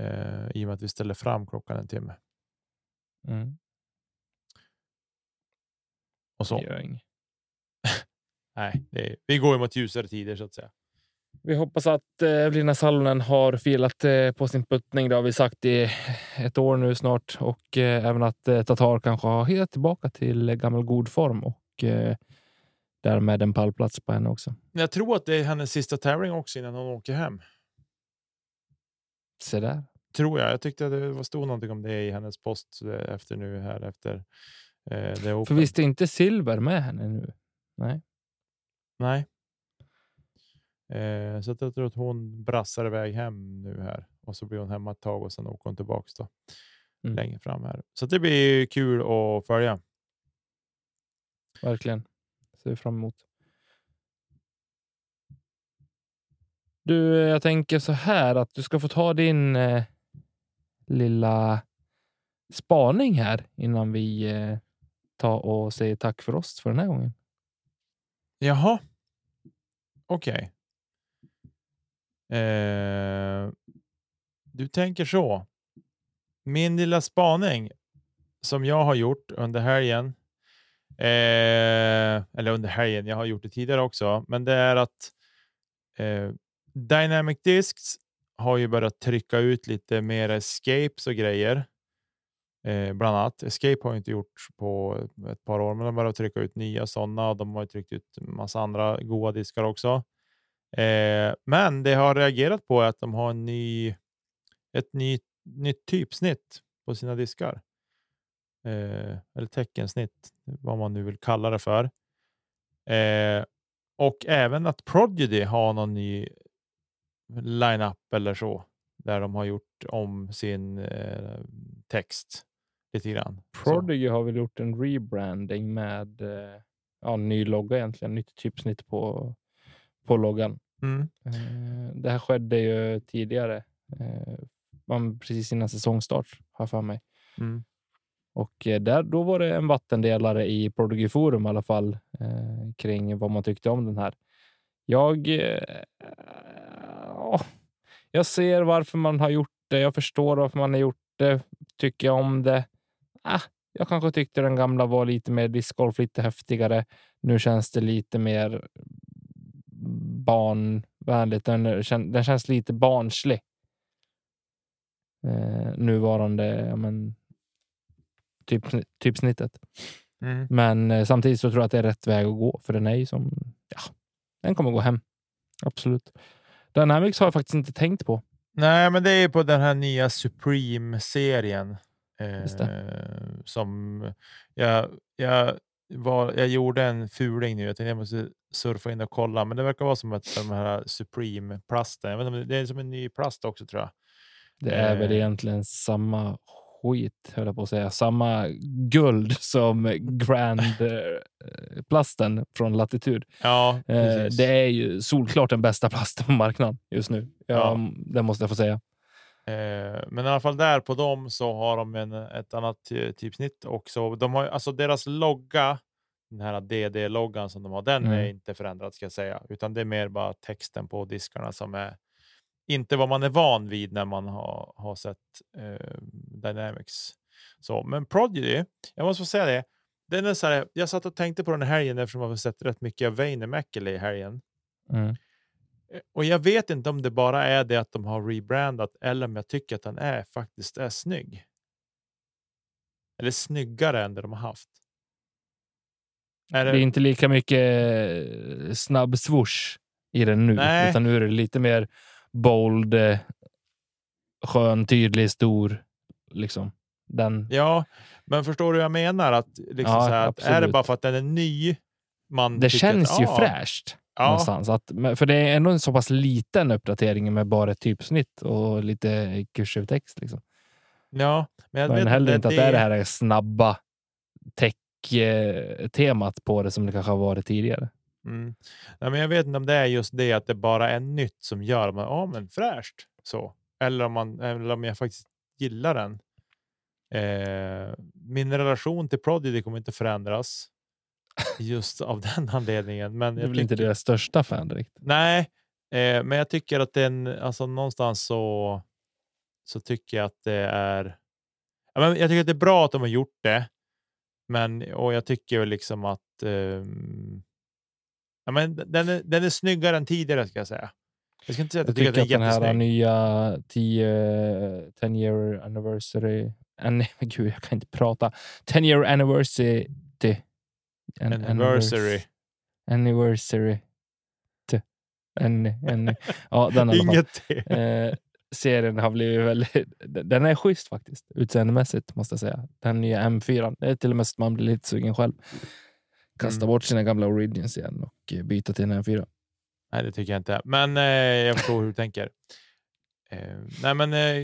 Eh, I och med att vi ställer fram klockan en timme. Mm. Och så. <laughs> Nej, det är, vi går ju mot ljusare tider så att säga. Vi hoppas att eh, Evelina Salonen har filat eh, på sin puttning. Det har vi sagt i ett år nu snart. Och eh, även att eh, Tatar kanske har hittat tillbaka till eh, gammal god form och eh, därmed en pallplats på henne också. Jag tror att det är hennes sista tävling också innan hon åker hem. Se där. Tror jag. Jag tyckte att det var stod någonting om det i hennes post eh, efter nu här efter eh, För visst är inte Silver med henne nu? Nej. Nej. Eh, så att jag tror att hon brassar iväg hem nu här och så blir hon hemma ett tag och sen åker hon tillbaks då Mm. längre fram här. Så det blir kul att följa. Verkligen. Ser vi fram emot. Du, jag tänker så här att du ska få ta din eh, lilla spaning här innan vi eh, tar och säger tack för oss för den här gången. Jaha. Okej. Eh, du tänker så. Min lilla spaning som jag har gjort under helgen. Eh, eller under helgen. Jag har gjort det tidigare också, men det är att eh, Dynamic Discs har ju börjat trycka ut lite mer escapes och grejer. Eh, bland annat. Escape har ju inte gjort på ett par år, men de börjar trycka ut nya sådana och de har ju tryckt ut en massa andra goda diskar också. Eh, men det jag har reagerat på är att de har en ny, ett ny, nytt typsnitt på sina diskar. Eh, eller teckensnitt, vad man nu vill kalla det för. Eh, och även att Prodigy har någon ny line-up eller så, där de har gjort om sin eh, text lite grann. Så. Prodigy har väl gjort en rebranding med eh, ja, ny logga egentligen, nytt typsnitt på, på loggan. Mm. Eh, det här skedde ju tidigare, eh, man, precis innan säsongstart, har jag för mig. Mm. Och eh, där, då var det en vattendelare i Prodigy Forum i alla fall eh, kring vad man tyckte om den här. Jag, eh, eh jag ser varför man har gjort det. Jag förstår varför man har gjort det. Tycker jag om det? Ah, jag kanske tyckte den gamla var lite mer discgolf, lite häftigare. Nu känns det lite mer barnvänligt. Den, eh, den känns lite barnslig. Eh, nuvarande ja, men, typ, typsnittet. Mm. Men eh, samtidigt så tror jag att det är rätt väg att gå, för den är ju som, ja, den kommer gå hem. Absolut. Dynamics har jag faktiskt inte tänkt på. Nej, men det är på den här nya Supreme-serien. Eh, som jag, jag var, jag gjorde en fuling nu. Jag tänkte jag måste surfa in och kolla, men det verkar vara som att de här Supreme-plasten. Det är som en ny plast också tror jag. Det är väl Eh. egentligen samma skit, höll jag på att säga. Samma guld <laughs> som Grand-plasten från Latitud. Ja, Eh, precis. det är ju solklart den bästa <laughs> plasten på marknaden just nu. Ja, Ja. Det måste jag få säga. Eh, men i alla fall där på dem så har de en, ett annat ty- typsnitt också. De har, alltså deras logga, den här DD-loggan som de har, den är Mm. inte förändrad ska jag säga, utan det är mer bara texten på diskarna som är inte vad man är van vid när man har, har sett eh, Dynamics. Så, men Prodigy, jag måste få säga det. Den är så här, jag satt och tänkte på den här helgen eftersom jag har sett rätt mycket av Väinämäkelä i helgen. Mm. Eh, Och jag vet inte om det bara är det att de har rebrandat eller om jag tycker att den är faktiskt är snygg. Eller snyggare än det de har haft. Är Det är inte lika mycket snabb swoosh i den nu, Nej. utan nu är det lite mer bold, eh, skön, tydlig, stor. Liksom. Den, Ja, men förstår du vad jag menar? Att liksom Ja, så här, att är det bara för att den är ny? Man det känns att, ju ja, fräscht. Ja, någonstans. Att, för det är ändå en så pass liten uppdatering med bara ett typsnitt och lite kursiv text. Liksom. ja, men jag Men vet heller inte att det är det det här snabba tech-temat på det som det kanske har varit tidigare. Mm. Nej, men jag vet inte om det är just det att det bara är nytt som gör att man, ja men fräscht så. Eller om, man, eller om jag faktiskt gillar den. Eh, min relation till Prodigy kommer inte förändras just av <laughs> den anledningen. Men Det är väl inte tycker- deras största fan direkt. Nej, eh, men jag tycker att den, alltså någonstans så, så tycker jag att det är. Jag tycker att det är bra att de har gjort det. Men och jag tycker liksom att. ehm, ja, men den är, den är snyggare än tidigare ska jag säga. Jag ska inte säga att Jag tycker, tycker att att den är den här nya 10 10 year anniversary... An, gud, jag kan inte prata. 10 year anniversary... An, Anniversary. Anniversary. En, en, ja, den. Inget. Eh, serien har blivit väldigt... Den är schysst faktiskt, utseendemässigt måste jag säga. Den nya M4. Det är till och med så att man blir lite sugen själv. Kasta Mm. bort sina gamla Origins igen och eh, byta till en M4. Nej, det tycker jag inte. Men eh, jag förstår hur du tänker. Eh, nej, men eh,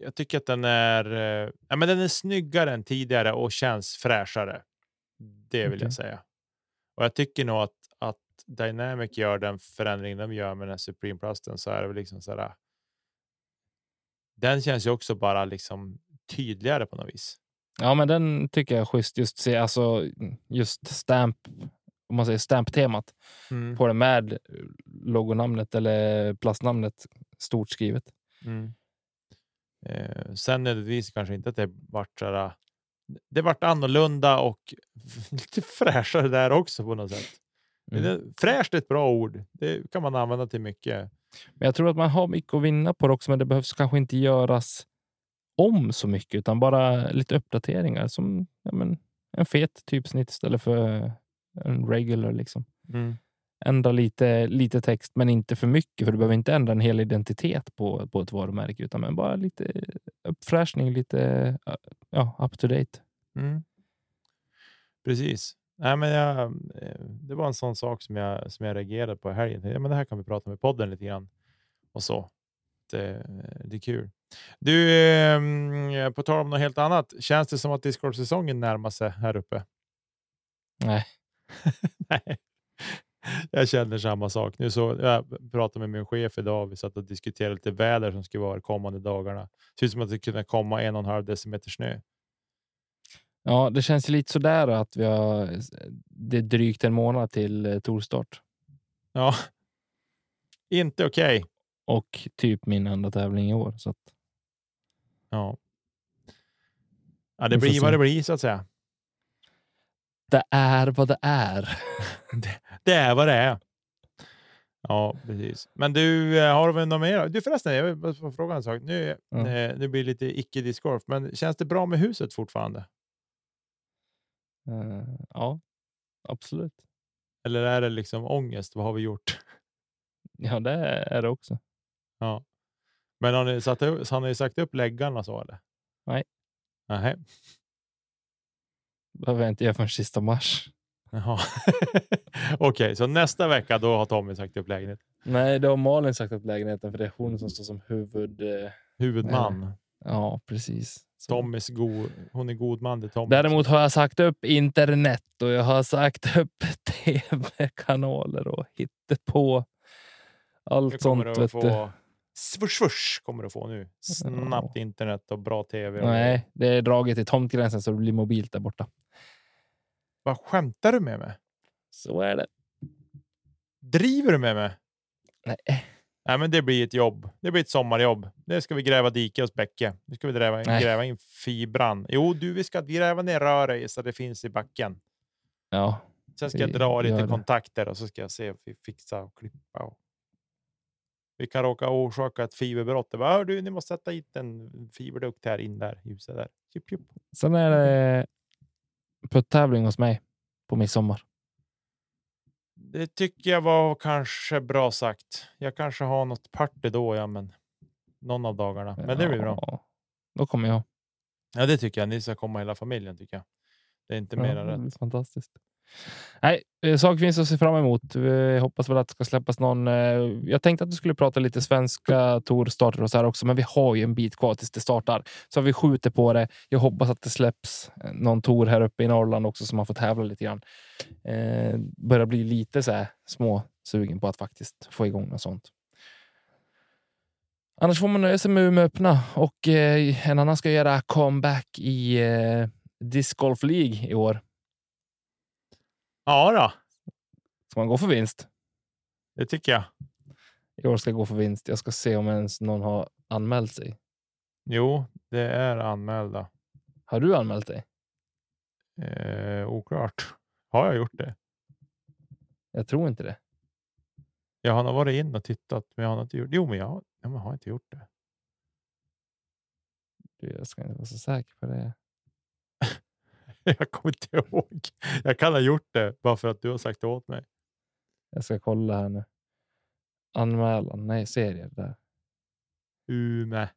jag tycker att den är. Eh, men den är snyggare än tidigare och känns fräschare. Det vill Okej. jag säga. Och jag tycker nog att att Dynamic gör den förändring de gör med den här Supreme Plasten så är det väl liksom så här. Den känns ju också bara liksom tydligare på något vis. Ja, men den tycker jag är schysst. Just, se, alltså, just stamp, om man säger stamp-temat Mm. på det med logonamnet eller plastnamnet stort skrivet. Mm. Eh, sen nödvändigtvis kanske inte att det vart så här, Det vart annorlunda och <laughs> lite fräschare där också på något sätt. Mm. Fräscht är ett bra ord. Det kan man använda till mycket. Men jag tror att man har mycket att vinna på det också, men det behövs kanske inte göras om så mycket, utan bara lite uppdateringar som ja, men, en fet typsnitt istället för en regular. Liksom. Ändra lite, lite text, men inte för mycket, för du behöver inte ändra en hel identitet på, på ett varumärke, utan men bara lite uppfräschning, lite ja, up to date. Mm. Precis. Nej, men jag, eh, det var en sån sak som jag, som jag reagerade på i helgen. Ja, men det här kan vi prata om i podden lite grann. Och så. Det, det är kul. Du, eh, på tal om något helt annat. Känns det som att Discord-säsongen närmar sig här uppe? Nej. <laughs> Nej. Jag känner samma sak. Nu så, jag pratade med min chef idag. Vi satt och diskuterade lite väder som ska vara de kommande dagarna. Det ser ut som att det kunde komma en och en halv decimeter snö. Ja, det känns lite sådär att vi har, det är drygt en månad till eh, torstart. Ja, inte okej. Och typ min enda tävling i år. Så att, Ja. Ja, det Vi blir vad det blir så att säga. det är vad det är. <laughs> Det, det är vad det är. Ja, precis. Men du, eh, har du väl något mer? Du förresten, jag vill bara fråga en sak. Nu, eh, nu blir det lite icke discgolf, men känns det bra med huset fortfarande? Eh, ja, absolut. Eller är det liksom ångest? Vad har vi gjort? Ja, det är det också. Ja. Men har ni, satt upp, har ni sagt upp läggarna så eller? Nej. Nej. behöver jag inte göra förrän sista mars. Jaha. <laughs> Okej, så nästa vecka då har Tommy sagt upp lägenhet. Nej, det har Malin sagt upp lägenheten för det är hon som står som huvud... eh, Huvudman. Ja, precis. Så. Tommys go, hon är god man till Tommy. Däremot har jag sagt upp internet och jag har sagt upp <laughs> tv-kanaler och på allt kommer sånt. du Vet att få svush, svush kommer du få nu. Snabbt internet och bra tv. Och... Nej, det är draget till tomtgränsen så det blir mobilt där borta. Vad skämtar du med mig? Så är det. Driver du med mig? Nej. Nej, men det blir ett jobb. Det blir ett sommarjobb. Det ska vi gräva dike hos Bäcke. Nu ska vi gräva, Nej. gräva in fibran. Jo, du, vi ska gräva ner röret så det finns i backen. Ja, Sen ska jag dra lite kontakter och så ska jag se om vi fixar och klippa. Och... Vi kan råka orsaka ett fiberbrott. Det bara, "Hör du, ni måste sätta hit en fiberdukt här in där, ljuset där. Jup, jup. sen är det puttävling hos mig på midsommar. Det tycker jag var kanske bra sagt. Jag kanske har något party då, ja, men någon av dagarna. Men det blir bra. Ja, Då kommer jag. Ja, det tycker jag. Ni ska komma hela familjen tycker jag. Det är inte det blir rätt. Fantastiskt. Nej, eh, saker finns att se fram emot. Vi hoppas väl att det ska släppas någon. Eh, jag tänkte att vi skulle prata lite svenska torstarter och så här också, men vi har ju en bit kvar tills det startar. Så vi skjuter på det. Jag hoppas att det släpps eh, någon tour här uppe i Norrland också som man får tävla lite grann. Eh, börjar bli lite så här små sugen på att faktiskt få igång något sånt. Annars får man nöja sig med Umeå öppna och eh, en annan ska göra comeback i eh, Disc Golf League i år. Ja, då, Ska man gå för vinst? det tycker jag. I år ska jag gå för vinst. Jag ska se om ens någon har anmält sig. Jo, det är anmälda. Har du anmält dig? Eh, oklart. Har jag gjort det? Jag tror inte det. Jag har nog varit in och tittat, men jag har inte gjort. Jo, men jag, har- jag har inte gjort det. Du, Jag ska inte vara så säker på det. <laughs> Jag kommer inte ihåg. Jag kan ha gjort det bara för att du har sagt det åt mig. Jag ska kolla här nu. Anmälan. Nej, serier där. Ume.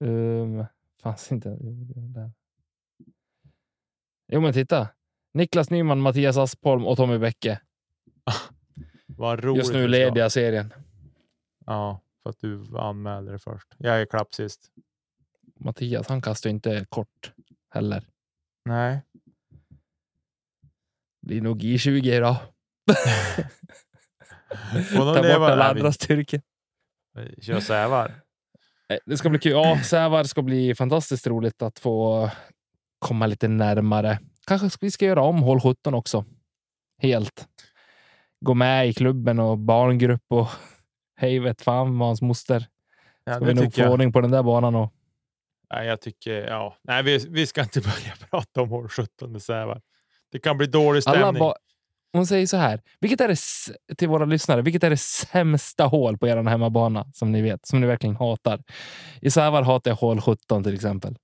Um, fanns inte. Jo, där. Jo, men titta. Niklas Nyman, Mattias Aspholm och Tommy Bäcke. <laughs> Vad roligt. Just nu leder jag serien. Ja, för att du anmälde det först. Jag är klapp sist. Mattias, han kastar inte kort heller. Nej. Blir nog I20 idag. Ta leva- bort alla andra styrkor. Kör sävar. Det ska bli kul. Ja, Sävar ska bli fantastiskt roligt att få komma lite närmare. Kanske vi ska göra om hål 17 också. Helt. Gå med i klubben och barngrupp och <laughs> hej vet fan vad hans moster. Ja, Ska det vi nog få jag. ordning på den där banan. Och, Nej, jag tycker, ja. Nej, vi, vi ska inte <laughs> börja prata om år 17 sävar. Det kan bli dålig alla stämning. ba- Hon säger så här. Vilket är det, till våra lyssnare, vilket är det sämsta hål på er hemmabana som ni vet, som ni verkligen hatar? I Sävar hatar jag hål 17 till exempel.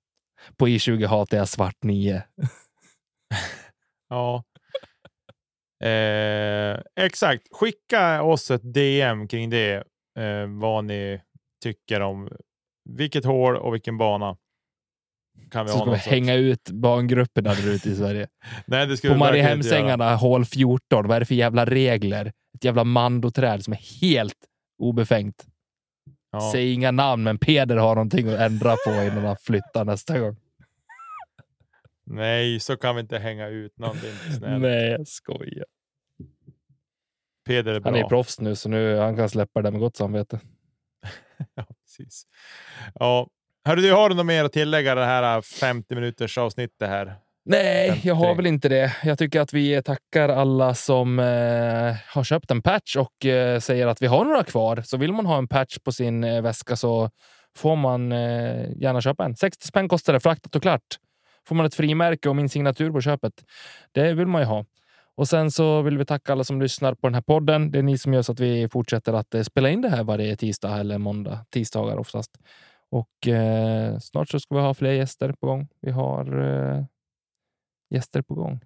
På I20 hatar jag svart 9. <laughs> Ja. Eh, exakt. Skicka oss ett DM kring det. Eh, vad ni tycker om vilket hål och vilken bana. Kan vi Så ha ska vi hänga ut barngrupperna där ute i Sverige. <laughs> Nej, det skulle På. Mariehemsängarna, hål 14. Vad är det för jävla regler? Ett jävla mandoträd som är helt obefängt. Ja. Säg inga namn, men Peder har någonting att ändra på innan han flyttar nästa gång. <laughs> Nej, så kan vi inte hänga ut någon. Det är inte snällt. Nej, jag skojar. Peder är bra. Han är proffs nu, så nu han kan släppa det med gott samvete. <laughs> Ja, precis. Ja. Hörru, du har du något mer att tillägga det här 50 minuters avsnittet här? Nej, jag har 53. väl inte det. Jag tycker att vi tackar alla som eh, har köpt en patch och eh, säger att vi har några kvar. Så vill man ha en patch på sin eh, väska så får man gärna köpa en. 60 spänn kostar det, fraktat och klart. Får man ett frimärke och min signatur på köpet. Det vill man ju ha. Och sen så vill vi tacka alla som lyssnar på den här podden. Det är ni som gör så att vi fortsätter att eh, spela in det här varje tisdag eller måndag. Tisdagar oftast. Och eh, snart så ska vi ha fler gäster på gång. Vi har eh, gäster på gång.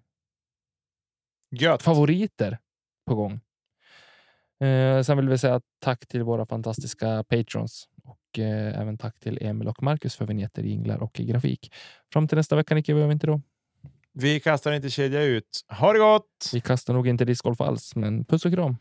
Gött. Favoriter på gång. Eh, sen vill vi säga tack till våra fantastiska patrons och eh, även tack till Emil och Marcus för vignetter, jinglar och grafik. Fram till nästa vecka, Nicke, vad gör vi inte då? Vi kastar inte kedja ut. Ha det gott! Vi kastar nog inte discgolf alls, men puss och kram.